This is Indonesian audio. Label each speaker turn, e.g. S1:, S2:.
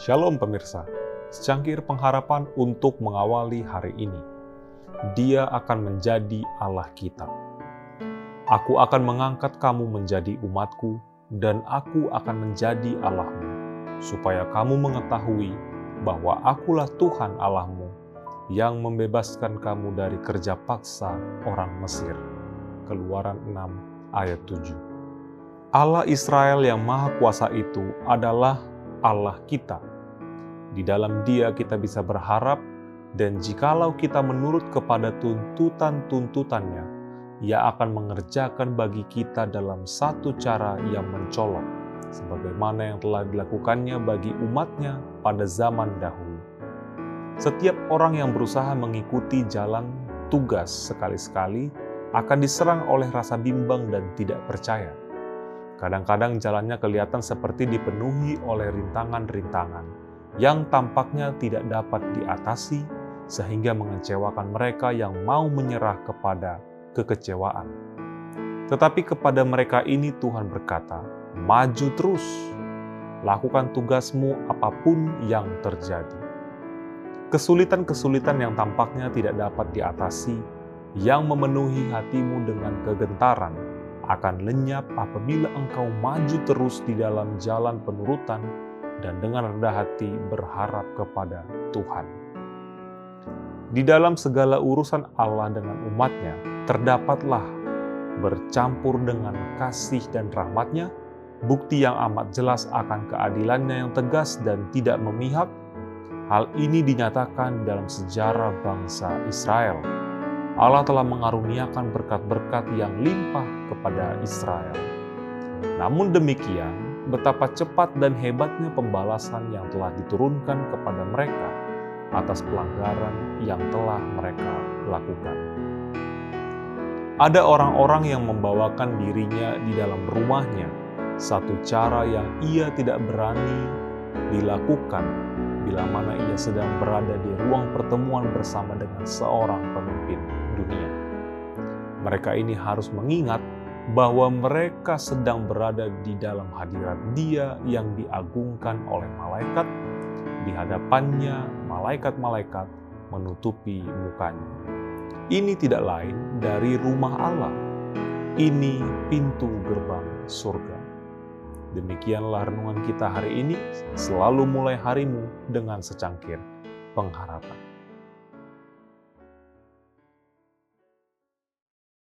S1: Shalom pemirsa, secangkir pengharapan untuk mengawali hari ini. Dia akan menjadi Allah kita. Aku akan mengangkat kamu menjadi umatku, dan aku akan menjadi Allahmu, supaya kamu mengetahui bahwa akulah Tuhan Allahmu yang membebaskan kamu dari kerja paksa orang Mesir. Keluaran 6 ayat 7 Allah Israel yang Maha Kuasa itu adalah Allah kita. Di dalam Dia kita bisa berharap, dan jikalau kita menurut kepada tuntutan-tuntutannya, Ia akan mengerjakan bagi kita dalam satu cara yang mencolok, sebagaimana yang telah dilakukannya bagi umatnya pada zaman dahulu. Setiap orang yang berusaha mengikuti jalan tugas sekali-sekali akan diserang oleh rasa bimbang dan tidak percaya Kadang-kadang jalannya kelihatan seperti dipenuhi oleh rintangan-rintangan yang tampaknya tidak dapat diatasi, sehingga mengecewakan mereka yang mau menyerah kepada kekecewaan. Tetapi kepada mereka ini Tuhan berkata, "Maju terus, lakukan tugasmu apa pun yang terjadi." Kesulitan-kesulitan yang tampaknya tidak dapat diatasi, yang memenuhi hatimu dengan kegentaran, akan lenyap apabila engkau maju terus di dalam jalan penurutan dan dengan rendah hati berharap kepada Tuhan. Di dalam segala urusan Allah dengan umatnya, terdapatlah bercampur dengan kasih dan rahmatnya, bukti yang amat jelas akan keadilannya yang tegas dan tidak memihak. Hal ini dinyatakan dalam sejarah bangsa Israel Allah telah mengaruniakan berkat-berkat yang limpah kepada Israel. Namun demikian, betapa cepat dan hebatnya pembalasan yang telah diturunkan kepada mereka atas pelanggaran yang telah mereka lakukan. Ada orang-orang yang membawakan dirinya di dalam rumahnya, satu cara yang ia tidak berani dilakukan bila mana ia sedang berada di ruang pertemuan bersama dengan seorang pemimpin dunia. Mereka ini harus mengingat bahwa mereka sedang berada di dalam hadirat Dia yang diagungkan oleh malaikat. Di hadapannya, malaikat-malaikat menutupi mukanya. Ini tidak lain dari rumah Allah. Ini pintu gerbang surga. Demikianlah renungan kita hari ini. Selalu mulai harimu dengan secangkir pengharapan.